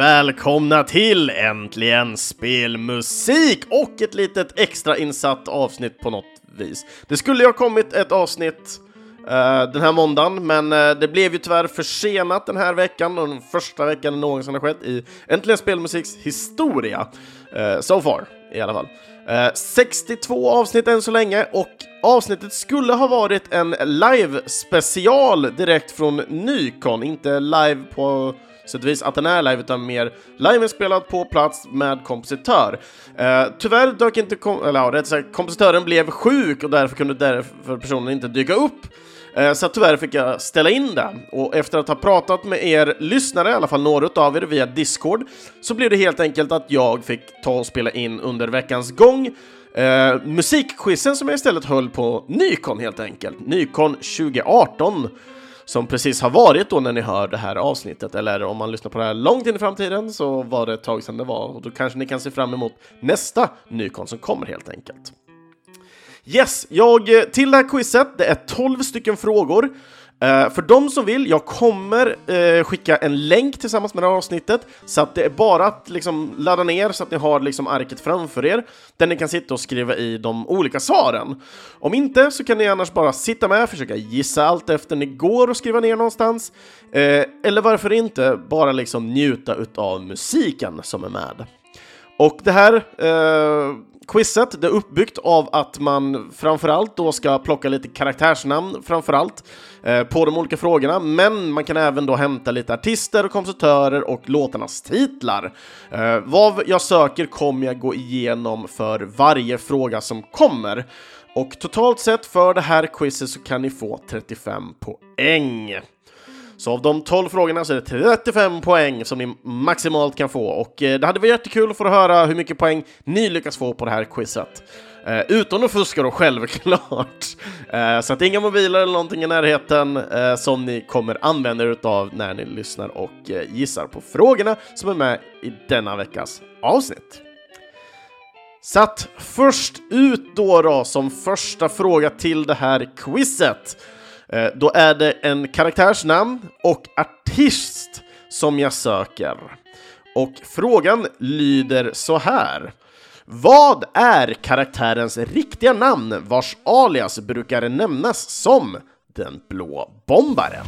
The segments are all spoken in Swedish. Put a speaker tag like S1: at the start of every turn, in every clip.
S1: välkomna till Äntligen Spelmusik och ett litet extra insatt avsnitt på något vis. Det skulle ju ha kommit ett avsnitt uh, den här måndagen, men uh, det blev ju tyvärr försenat den här veckan och den första veckan det någonsin har skett i Äntligen Spelmusiks historia. Uh, so far, i alla fall. 62 avsnitt än så länge och avsnittet skulle ha varit en live-special direkt från Nykon, inte live på sätt och vis att den är live, utan mer liveinspelad på plats med kompositör. Eh, tyvärr dök inte, kom eller ja, rätt sagt, kompositören blev sjuk och därför kunde därför personen inte dyka upp. Eh, så tyvärr fick jag ställa in det. Och efter att ha pratat med er lyssnare, i alla fall några av er via Discord, så blev det helt enkelt att jag fick ta och spela in under veckans gång Eh, musikquizen som jag istället höll på Nykon helt enkelt. Nykon 2018 som precis har varit då när ni hör det här avsnittet, eller om man lyssnar på det här långt in i framtiden så var det ett tag sedan det var, och då kanske ni kan se fram emot nästa Nykon som kommer helt enkelt. Yes, jag eh, till det här quizet, det är 12 stycken frågor. Uh, för de som vill, jag kommer uh, skicka en länk tillsammans med det här avsnittet, så att det är bara att liksom ladda ner så att ni har liksom arket framför er, där ni kan sitta och skriva i de olika svaren. Om inte så kan ni annars bara sitta med, försöka gissa allt efter ni går och skriva ner någonstans, uh, eller varför inte bara liksom njuta utav musiken som är med. Och det här quizet det är uppbyggt av att man framförallt då ska plocka lite karaktärsnamn framförallt eh, på de olika frågorna, men man kan även då hämta lite artister och kompositörer och låtarnas titlar. Eh, vad jag söker kommer jag gå igenom för varje fråga som kommer. Och totalt sett för det här quizet så kan ni få 35 poäng. Så av de 12 frågorna så är det 35 poäng som ni maximalt kan få och eh, det hade varit jättekul att få höra hur mycket poäng ni lyckas få på det här quizet. Eh, utan att fuska då självklart. Eh, så att inga mobiler eller någonting i närheten eh, som ni kommer använda er utav när ni lyssnar och eh, gissar på frågorna som är med i denna veckas avsnitt. Så att först ut då, då som första fråga till det här quizet Eh, Eh, då är det en karaktärsnamn och artist som jag söker. Och frågan lyder så här. Vad är karaktärens riktiga namn vars alias brukar nämnas som den blå bombaren?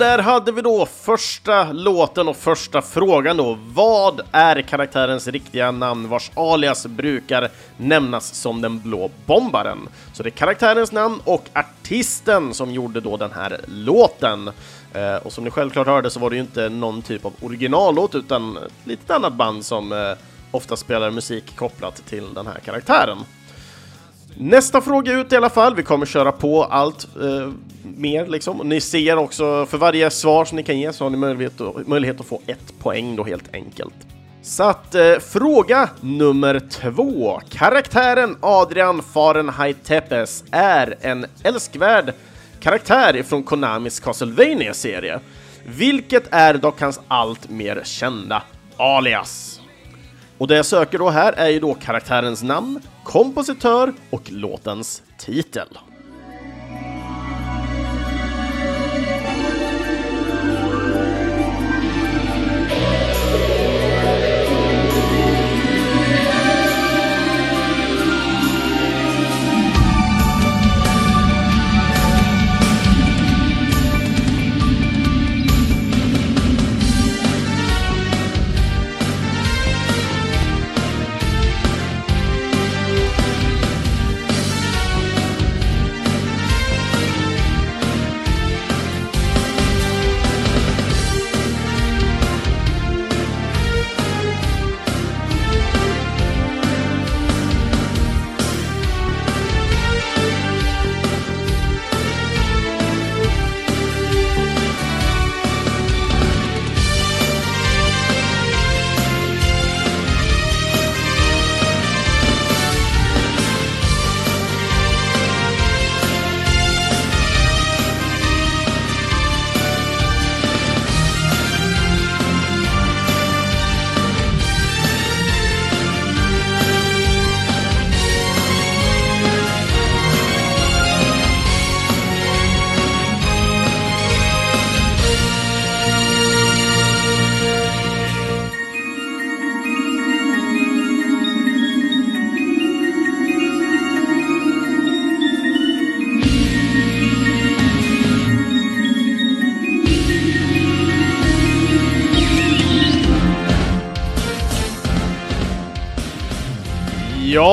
S1: Där hade vi då första låten och första frågan då. Vad är karaktärens riktiga namn vars alias brukar nämnas som den blå bombaren? Så det är karaktärens namn och artisten som gjorde då den här låten. Eh, och som ni självklart hörde så var det ju inte någon typ av originallåt utan ett litet annat band som eh, ofta spelar musik kopplat till den här karaktären. Nästa fråga ut i alla fall. Vi kommer köra på allt eh, mer liksom. Ni ser också, för varje svar som ni kan ge så har ni möjlighet, möjlighet att få ett poäng då helt enkelt. Så att eh, fråga nummer två. Karaktären Adrian Fahrenheit Tepes är en älskvärd karaktär från Konamis castlevania serie Vilket är dock hans allt mer kända alias. Och det jag söker då här är ju då karaktärens namn, kompositör och låtens titel.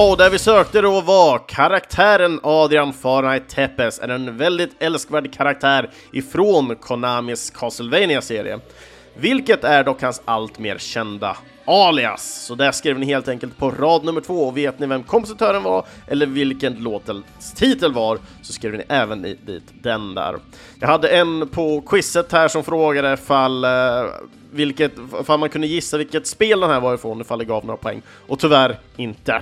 S1: Ja, och där vi sökte då var karaktären Adrian Fahrenheit Tepes är en väldigt älskvärd karaktär ifrån Konamis castlevania serie Vilket är dock hans allt mer kända alias. Så där skrev ni helt enkelt på rad nummer två och vet ni vem kompositören var eller vilken låtens titel var så skrev ni även dit den där. Jag hade en på quizet här som frågade fall eh, vilket, ifall man kunde gissa vilket spel den här var ifrån ifall det gav några poäng och tyvärr inte.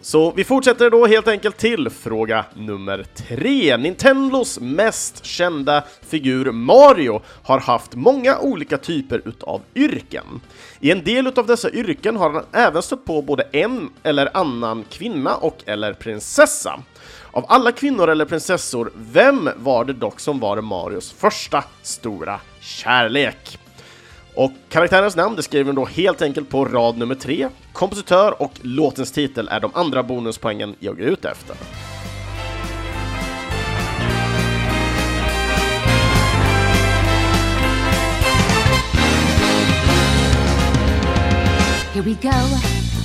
S1: Så vi fortsätter då helt enkelt till fråga nummer tre. Nintendos mest kända figur Mario har haft många olika typer utav yrken. I en del utav dessa yrken har han även stött på både en eller annan kvinna och eller prinsessa. Av alla kvinnor eller prinsessor, vem var det dock som var Marios första stora kärlek? Och karaktärens namn det skriver då helt enkelt på rad nummer tre. Kompositör och låtens titel är de andra bonuspoängen jag är ute efter. Here we go,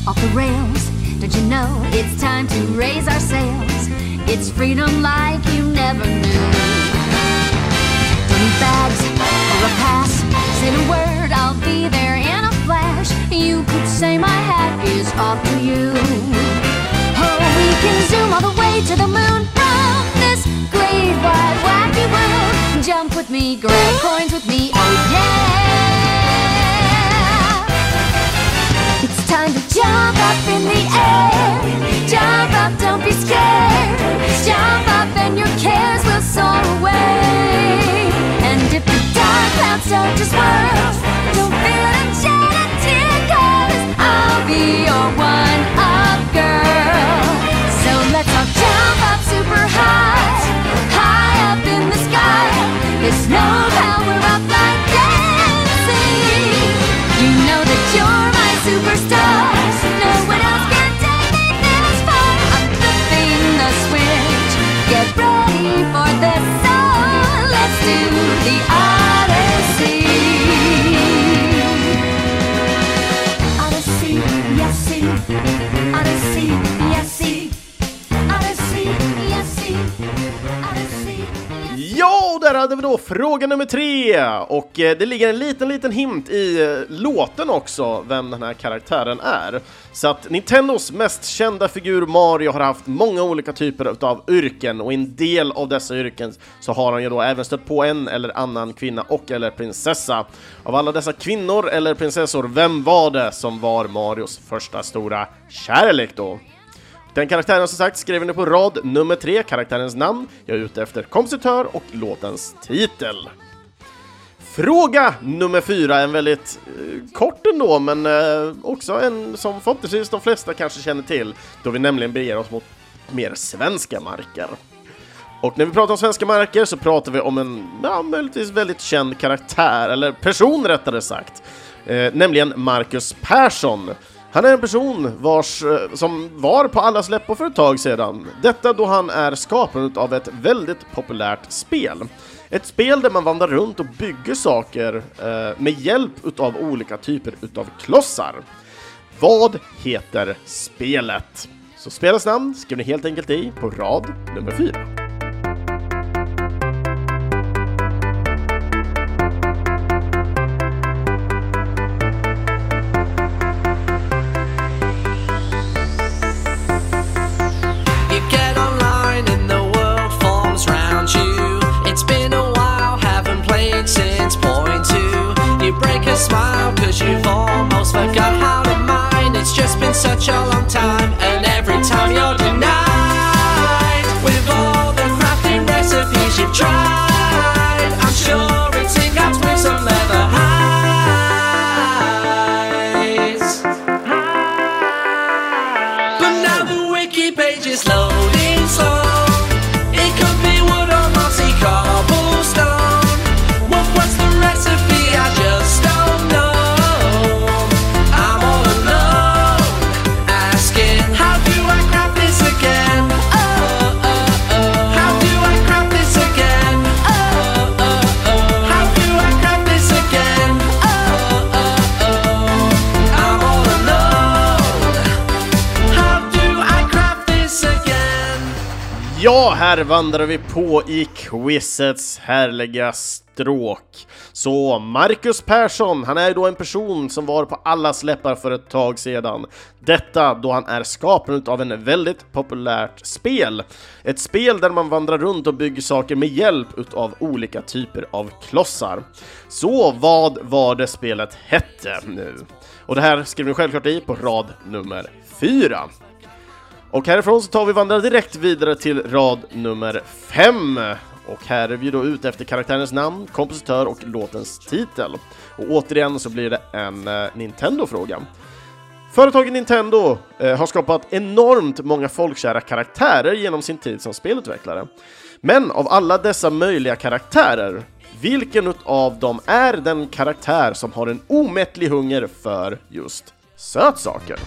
S1: off the rails. Don't you know it's time to raise our sails? It's freedom like you never knew. Don't need bags or a pass. Say the word I'll be there in a flash. You could say my hat is off to you. Oh, we can zoom all the way to the moon from this great wide wacky world. Jump with me, grab coins with me, oh yeah. It's time to jump up in the air. Jump up, don't be scared. Jump up and your cares will soar hade vi då fråga nummer tre och eh, det ligger en liten, liten hint i eh, låten också vem den här karaktären är. Så att Nintendos mest kända figur Mario har haft många olika typer av yrken och i en del av dessa yrken så har han ju då även stött på en eller annan kvinna och eller prinsessa. Av alla dessa kvinnor eller prinsessor, vem var det som var Marios första stora kärlek då? Den karaktären som sagt skriver ni på rad nummer tre, karaktärens namn. Jag är ute efter kompositör och låtens titel. Fråga nummer fyra, en väldigt eh, kort ändå, men eh, också en som förhoppningsvis de flesta kanske känner till, då vi nämligen beger oss mot mer svenska marker. Och när vi pratar om svenska marker så pratar vi om en, ja, möjligtvis väldigt känd karaktär, eller person rättare sagt, eh, nämligen Marcus Persson. Han är en person vars, eh, som var på allas läppar för ett tag sedan. Detta då han är skaparen av ett väldigt populärt spel. Ett spel där man vandrar runt och bygger saker eh, med hjälp utav olika typer utav klossar. Vad heter spelet? Så spelets namn skriver ni helt enkelt i på rad nummer 4. Fyra.
S2: such a
S1: här vandrar vi på i quizets härliga stråk. Så Marcus Persson, han är då en person som var på allas läppar för ett tag sedan. Detta då han är skaparen av en väldigt populärt spel. Ett spel där man vandrar runt och bygger saker med hjälp utav olika typer av klossar. Så vad var det spelet hette nu? Och det här skriver ni självklart i på rad nummer fyra. Och härifrån så tar vi vandrar direkt vidare till rad nummer 5. Och här är vi då ute efter karaktärens namn, kompositör och låtens titel. Och återigen så blir det en eh, Nintendo-fråga. Företaget Nintendo eh, har skapat enormt många folkkära karaktärer genom sin tid som spelutvecklare. Men av alla dessa möjliga karaktärer, vilken av dem är den karaktär som har en omättlig hunger för just sötsaker?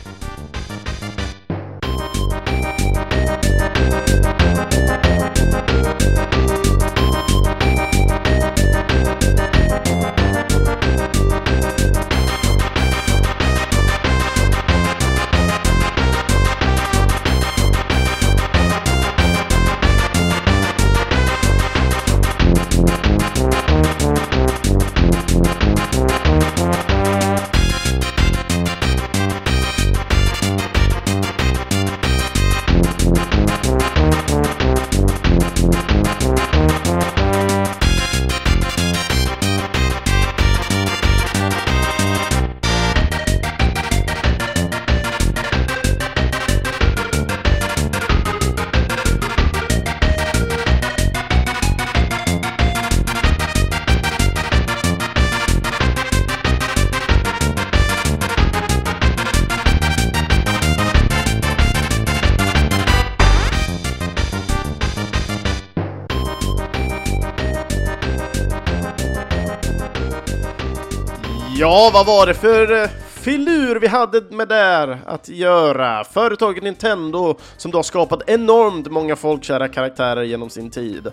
S1: Vad var det för eh, filur vi hade med där att göra? Företaget Nintendo som då har skapat enormt många folkkära karaktärer genom sin tid.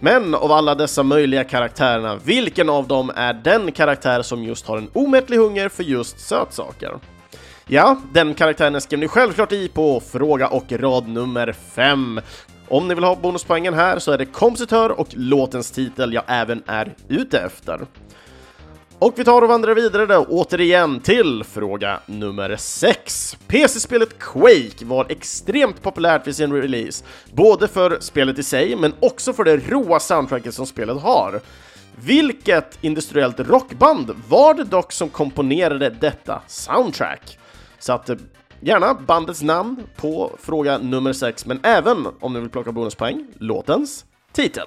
S1: Men av alla dessa möjliga karaktärerna, vilken av dem är den karaktär som just har en omättlig hunger för just sötsaker? Ja, den karaktären skrev ni självklart i på fråga och rad nummer 5. Om ni vill ha bonuspoängen här så är det kompositör och låtens titel jag även är ute efter. Och vi tar och vandrar vidare då återigen till fråga nummer 6. PC-spelet Quake var extremt populärt vid sin release, både för spelet i sig men också för det råa soundtracket som spelet har. Vilket industriellt rockband var det dock som komponerade detta soundtrack? Så att eh, gärna bandets namn på fråga nummer 6, men även om ni vill plocka bonuspoäng, låtens titel.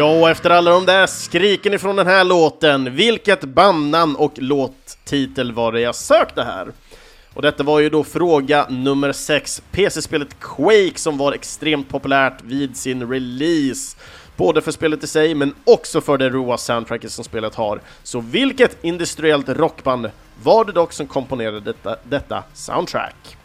S1: Ja, och efter alla de där skriken ifrån den här låten, vilket bandnamn och låttitel var det jag sökte här? Och detta var ju då fråga nummer 6, PC-spelet Quake som var extremt populärt vid sin release. Både för spelet i sig, men också för det roa soundtracket som spelet har. Så vilket industriellt rockband var det dock som komponerade detta, detta soundtrack?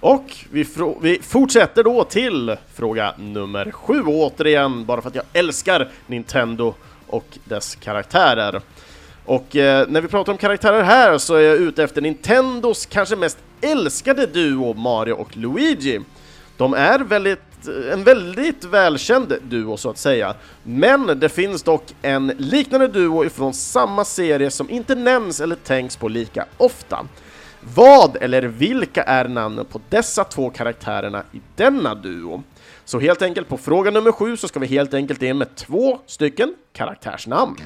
S1: Och vi, vi, fortsätter då till fråga nummer sju, återigen, bara för att jag älskar Nintendo och dess karaktärer. Och eh, när vi pratar om karaktärer här så är jag ute efter Nintendos kanske mest älskade duo, Mario och Luigi. De är väldigt, eh, en väldigt välkänd duo så att säga, men det finns dock en liknande duo ifrån samma serie som inte nämns eller tänks på lika ofta. Vad eller vilka är namnen på dessa två karaktärerna i denna duo? Så helt enkelt på fråga nummer sju så ska vi helt enkelt in med två stycken karaktärsnamn.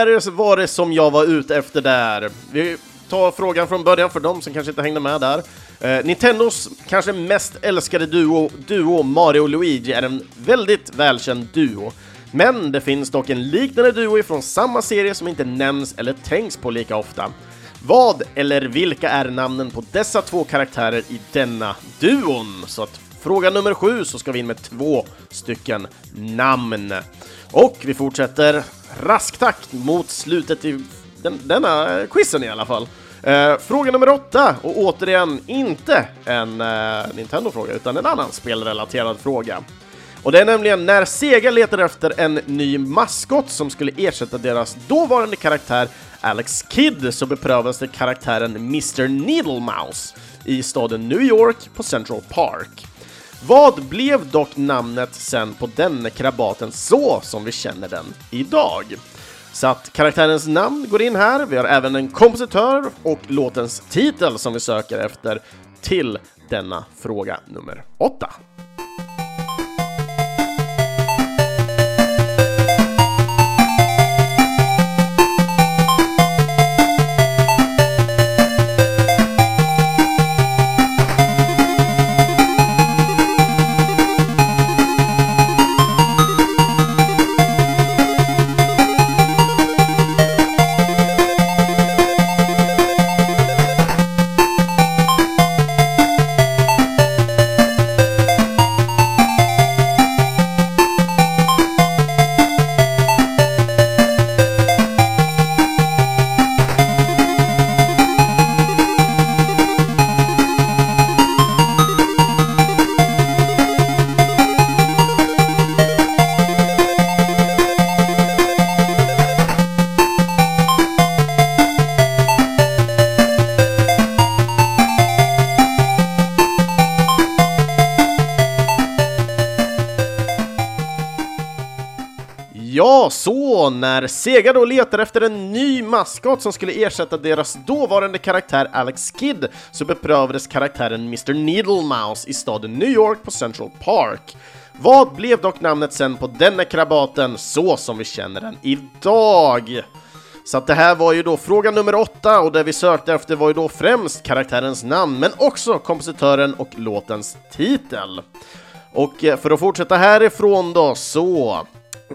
S1: Karaktärer var det som jag var ute efter där. Vi tar frågan från början för dem som kanske inte hängde med där. Eh, Nintendos kanske mest älskade duo, duo Mario och Luigi är en väldigt välkänd duo. Men det finns dock en liknande duo från samma serie som inte nämns eller tänks på lika ofta. Vad eller vilka är namnen på dessa två karaktärer i denna duon? Så att fråga nummer sju så ska vi in med två stycken namn. Och vi fortsätter rask takt mot slutet i den, denna quizen i alla fall. Eh, fråga nummer åtta, och återigen inte en eh, Nintendo-fråga utan en annan spelrelaterad fråga. Och det är nämligen när Sega letar efter en ny maskot som skulle ersätta deras dåvarande karaktär Alex Kidd så beprövades det karaktären Mr. Needlemouse i staden New York på Central Park. Vad blev dock namnet sen på denne krabaten så som vi känner den idag? Så att karaktärens namn går in här, vi har även en kompositör och låtens titel som vi söker efter till denna fråga nummer åtta. Så när Sega då letar efter en ny maskot som skulle ersätta deras dåvarande karaktär Alex Kidd så beprövades karaktären Mr. Needlemouse i staden New York på Central Park. Vad blev dock namnet sen på denna krabaten så som vi känner den idag? Så att det här var ju då fråga nummer åtta och det vi sökte efter var ju då främst karaktärens namn men också kompositören och låtens titel. Och eh, för att fortsätta härifrån då så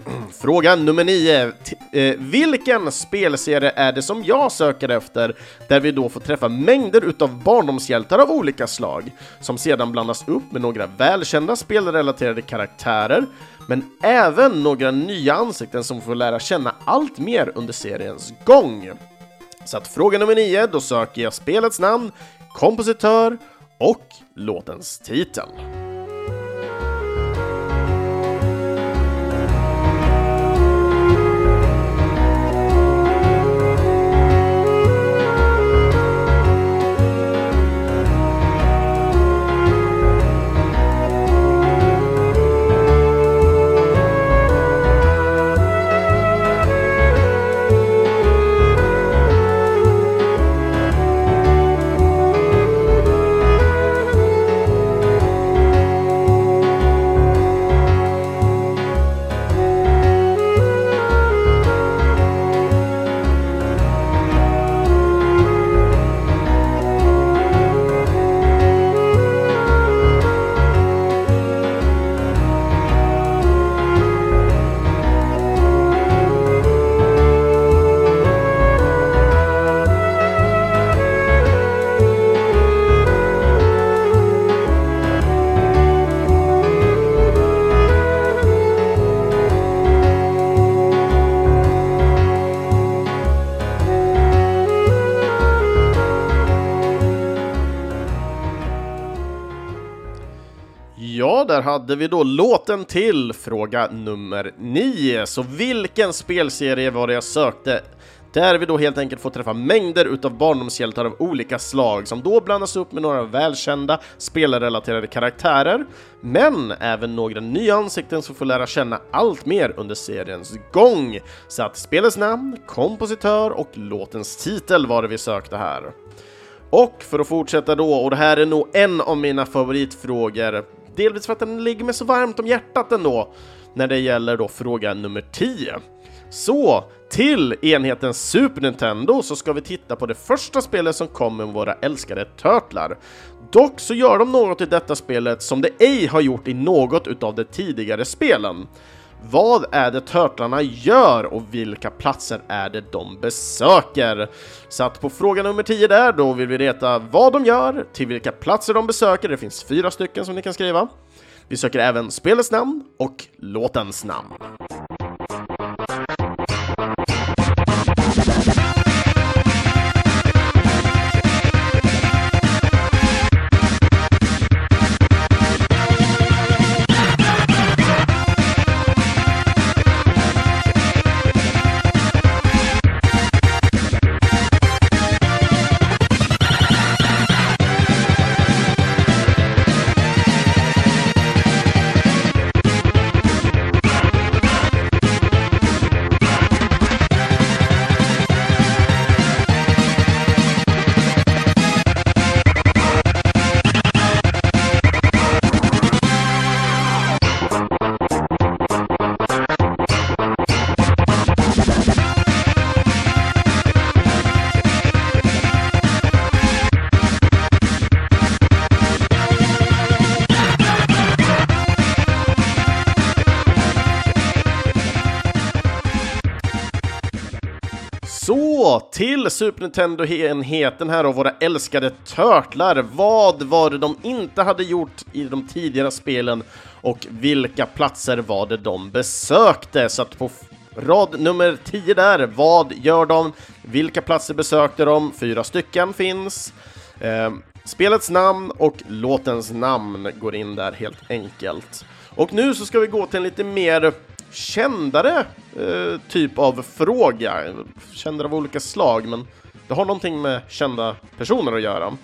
S1: Fråga nummer nio. Eh, vilken spelserie är det som jag söker efter där vi då får träffa mängder utav barndomshjältar av olika slag som sedan blandas upp med några välkända spelrelaterade karaktärer men även några nya ansikten som får lära känna allt mer under seriens gång. Så att fråga nummer nio, då söker jag spelets namn, kompositör och låtens titel. Ja, där hade vi då låten till fråga nummer 9. Så vilken spelserie var det jag sökte? Där vi då helt enkelt får träffa mängder utav barndomshjältar av olika slag som då blandas upp med några välkända spelrelaterade karaktärer, men även några nya ansikten som får lära känna allt mer under seriens gång. Så att spelets namn, kompositör och låtens titel var det vi sökte här. Och för att fortsätta då, och det här är nog en av mina favoritfrågor, delvis för att den ligger mig så varmt om hjärtat ändå, när det gäller då fråga nummer 10. Så, till enheten Super Nintendo så ska vi titta på det första spelet som kom med våra älskade Turtlar. Dock så gör de något i detta spelet som det ej har gjort i något utav de tidigare spelen. Vad är det Turtlarna gör och vilka platser är det de besöker? Så att på fråga nummer 10 där, då vill vi veta vad de gör, till vilka platser de besöker, det finns fyra stycken som ni kan skriva. Vi söker även spelets namn och låtens namn. Till Super Nintendo-enheten här och våra älskade Turtlar. Vad var det de inte hade gjort i de tidigare spelen och vilka platser var det de besökte? Så att på rad nummer 10 där, vad gör de? Vilka platser besökte de? Fyra stycken finns. Eh, spelets namn och låtens namn går in där helt enkelt. Och nu så ska vi gå till en lite mer kändare eh, typ av fråga. Kändare av olika slag, men det har någonting med kända personer att göra.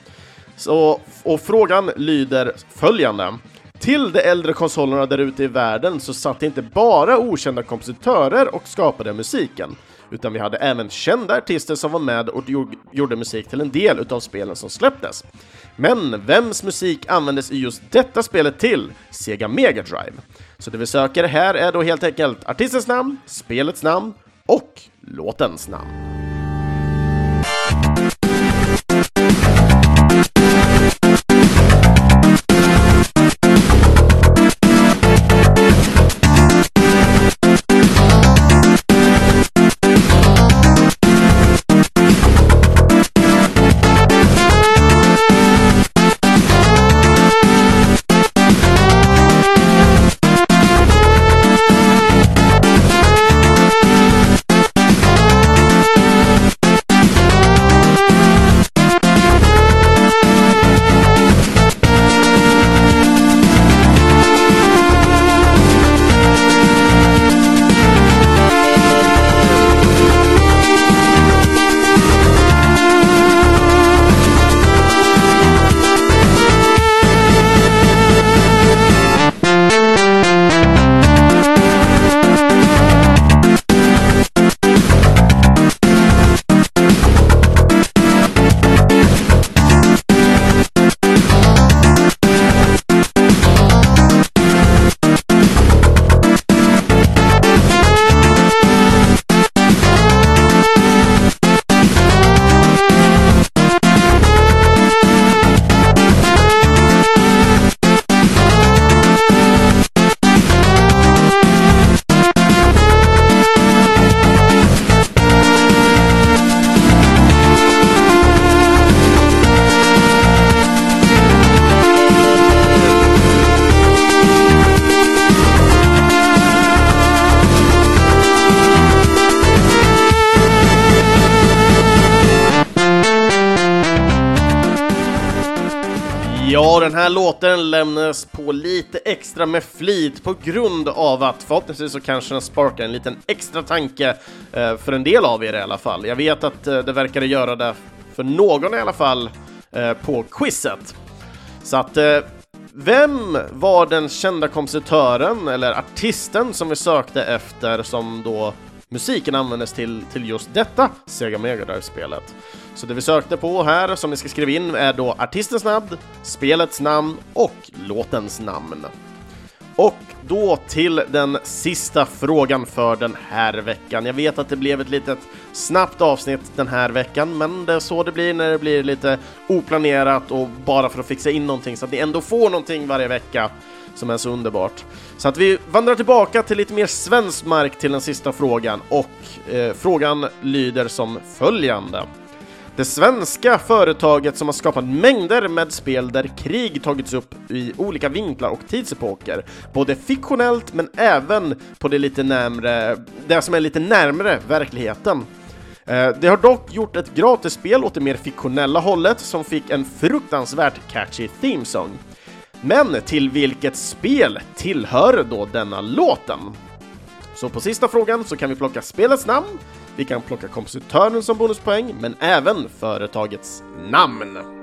S1: Så, och frågan lyder följande. Till de äldre konsolerna där ute i världen så satt inte bara okända kompositörer och skapade musiken, utan vi hade även kända artister som var med och gjorde musik till en del utav spelen som släpptes. Men vems musik användes i just detta spelet till? Sega Mega Drive. Så det vi söker här är då helt enkelt artistens namn, spelets namn och låtens namn. Den här låten lämnas på lite extra med flit på grund av att förhoppningsvis så kanske den sparkar en liten extra tanke eh, för en del av er i alla fall. Jag vet att eh, det verkade göra det för någon i alla fall eh, på quizet. Så att eh, vem var den kända kompositören eller artisten som vi sökte efter som då musiken användes till, till just detta Sega Mega Drive-spelet? Så det vi sökte på här, som ni ska skriva in, är då artistens namn, spelets namn och låtens namn. Och då till den sista frågan för den här veckan. Jag vet att det blev ett litet snabbt avsnitt den här veckan, men det är så det blir när det blir lite oplanerat och bara för att fixa in någonting så att ni ändå får någonting varje vecka som är så underbart. Så att vi vandrar tillbaka till lite mer svensk mark till den sista frågan och eh, frågan lyder som följande. Det svenska företaget som har skapat mängder med spel där krig tagits upp i olika vinklar och tidsepoker, både fiktionellt men även på det lite närmre, det som är lite närmre verkligheten. Eh, det har dock gjort ett gratisspel åt det mer fiktionella hållet som fick en fruktansvärt catchy themesong. Men till vilket spel tillhör då denna låten? Så på sista frågan så kan vi plocka spelets namn, vi kan plocka kompositören som bonuspoäng, men även företagets namn.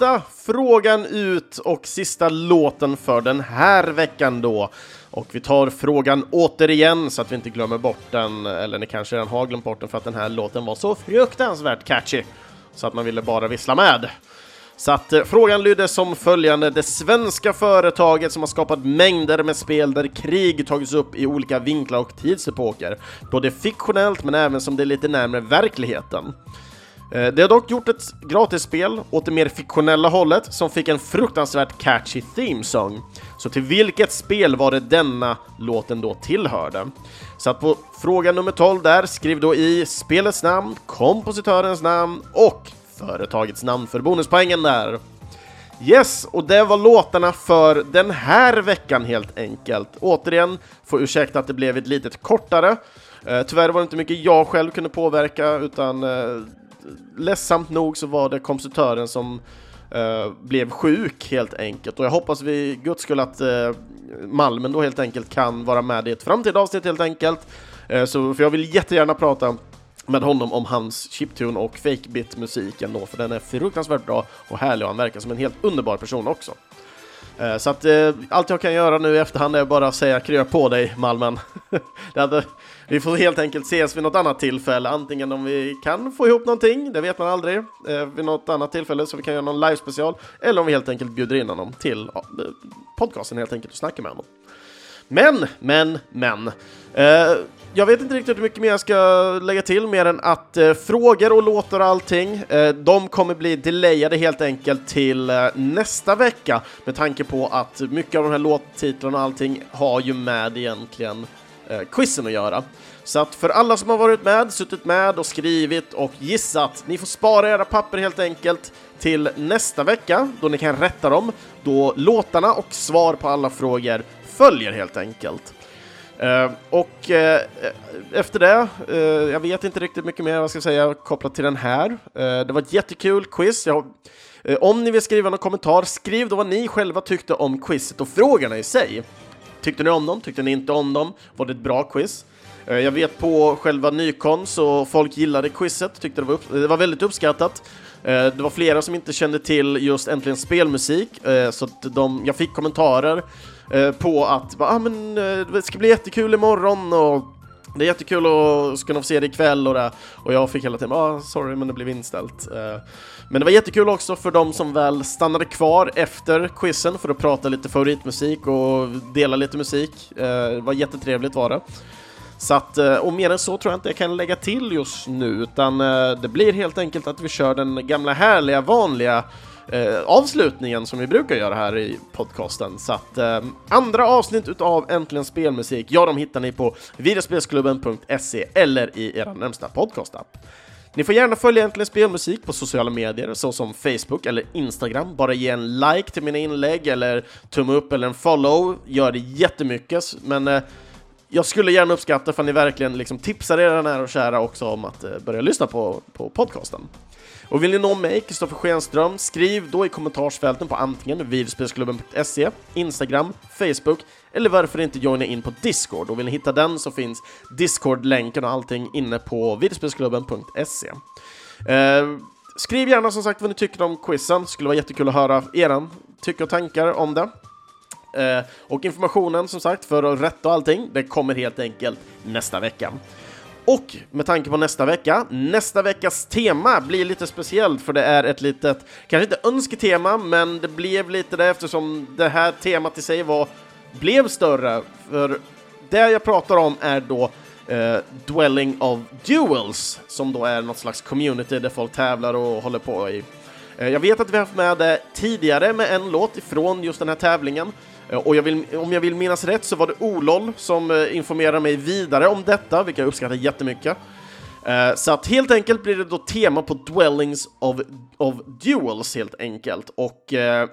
S1: Sista frågan ut och sista låten för den här veckan då. Och vi tar frågan återigen så att vi inte glömmer bort den, eller ni kanske redan har glömt bort den för att den här låten var så fruktansvärt catchy så att man ville bara vissla med. Så att eh, frågan lydde som följande. Det svenska företaget som har skapat mängder med spel där krig tagits upp i olika vinklar och tidsepoker. Både fiktionellt men även som det är lite närmare verkligheten. Eh, det har dock gjort ett gratisspel åt det mer fiktionella hållet som fick en fruktansvärt catchy themesång. Så till vilket spel var det denna låten då tillhörde? Så att på fråga nummer 12 där, skriv då i spelets namn, kompositörens namn och företagets namn för bonuspoängen där. Yes, och det var låtarna för den här veckan helt enkelt. Återigen, får ursäkta att det blev ett litet kortare. Eh, tyvärr var det inte mycket jag själv kunde påverka, utan eh, ledsamt nog så var det kompositören som Uh, blev sjuk helt enkelt. Och jag hoppas vi guds skull att uh, Malmen då helt enkelt kan vara med i ett framtida avsnitt helt enkelt. Uh, så, för jag vill jättegärna prata med honom om hans chiptune och fakebit-musiken då, för den är fruktansvärt bra och härlig och han verkar som en helt underbar person också. Så att eh, allt jag kan göra nu i efterhand är bara att säga krya på dig Malmen. Det hade, vi får helt enkelt ses vid något annat tillfälle, antingen om vi kan få ihop någonting, det vet man aldrig, eh, vid något annat tillfälle så vi kan göra någon live-special, eller om vi helt enkelt bjuder in honom till ja, podcasten helt enkelt och snackar med honom. Men, men, men. Eh, jag vet inte riktigt hur mycket mer jag ska lägga till mer än att eh, frågor och låtar och allting, eh, de kommer bli delayade helt enkelt till eh, nästa vecka med tanke på att mycket av de här låttitlarna och allting har ju med egentligen eh, quizen att göra. Så att för alla som har varit med, suttit med och skrivit och gissat, ni får spara era papper helt enkelt till nästa vecka då ni kan rätta dem, då låtarna och svar på alla frågor följer helt enkelt. Eh, och eh, efter det, eh, jag vet inte riktigt mycket mer vad jag ska säga kopplat till den här. Eh, det var ett jättekul quiz. Jag, eh, om ni vill skriva någon kommentar, skriv då vad ni själva tyckte om quizet och frågorna i sig. Tyckte ni om dem? Tyckte ni inte om dem? Var det ett bra quiz? Eh, jag vet på själva Nykon så folk gillade quizet, tyckte det var, upp, det var väldigt uppskattat. Eh, det var flera som inte kände till just Äntligen Spelmusik, eh, så att de, jag fick kommentarer på att ah, men, det ska bli jättekul imorgon och det är jättekul att kunna få se det ikväll och det. Och jag fick hela tiden ah, sorry men det blev inställt. Men det var jättekul också för de som väl stannade kvar efter quizen för att prata lite favoritmusik och dela lite musik. Eh, det var jättetrevligt var det. Så att, eh, och mer än så tror jag inte jag kan lägga till just nu, utan eh, det blir helt enkelt att vi kör den gamla härliga vanliga eh, avslutningen som vi brukar göra här i podcasten. Så att eh, andra avsnitt utav Äntligen Spelmusik, ja de hittar ni på videospelsklubben.se eller i er närmsta podcastapp. Ni får gärna följa Äntligen Spelmusik på sociala medier såsom Facebook eller Instagram. Bara ge en like till mina inlägg eller tumme upp eller en follow. Gör det jättemycket, men eh, jag skulle gärna uppskatta för ni verkligen liksom tipsar era nära och kära också om att eh, börja lyssna på, på podcasten. Och vill ni nå mig, Kristoffer Schenström, skriv då i kommentarsfälten på antingen videospelsklubben.se, Instagram, Facebook eller varför inte joina in på Discord. Och vill ni hitta den så finns Discord-länken och allting inne på videospelsklubben.se. Eh, skriv gärna som sagt vad ni tycker om quizen, skulle vara jättekul att höra era tycker och tankar om det. Eh, och informationen som sagt för att rätta och allting, det kommer helt enkelt nästa vecka. Och med tanke på nästa vecka, nästa veckas tema blir lite speciellt för det är ett litet, kanske inte önsketema, men det blev lite det eftersom det här temat i sig var, blev större. För det jag pratar om är då eh, Dwelling of Duels, som då är något slags community där folk tävlar och håller på i. Eh, jag vet att vi har haft med det tidigare med en låt ifrån just den här tävlingen. Eh, Och jag vill, om jag vill minnas rätt så var det Olol som eh, informerade mig vidare om detta, vilket jag uppskattar jättemycket. Eh, Så att helt enkelt blir det då tema på Dwellings of, of Duels helt enkelt. Och eh,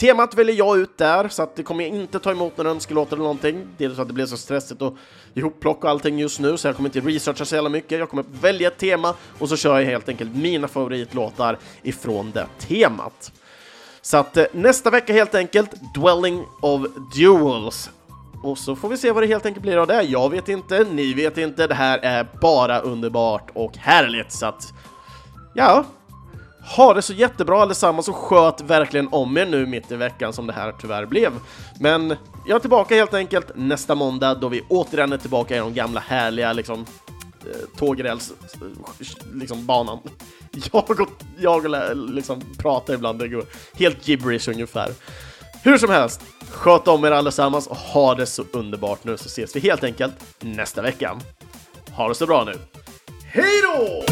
S1: temat väljer jag ut där, så att det kommer jag inte ta emot några önskelåtar eller någonting. Dels för att det blir så stressigt och ihopplock och allting just nu, så jag kommer inte researcha så jävla mycket. Jag kommer välja ett tema och så kör jag helt enkelt mina favoritlåtar ifrån det temat. Så att eh, nästa vecka helt enkelt, Dwelling of Duels. Och så får vi se vad det helt enkelt blir av det. Jag vet inte, ni vet inte. Det här är bara underbart och härligt. Så att, ja, ha det så jättebra allesammans och sköt verkligen om er nu mitt i veckan som det här tyvärr blev. Men jag är tillbaka helt enkelt nästa måndag då vi återigen är tillbaka i de gamla härliga liksom eh, tågräls, eh, liksom banan. Jag och, jag och liksom pratar ibland, det går helt gibberish ungefär. Hur som helst, sköt om er allesammans och ha det så underbart nu så ses vi helt enkelt nästa vecka. Ha det så bra nu. Hej då!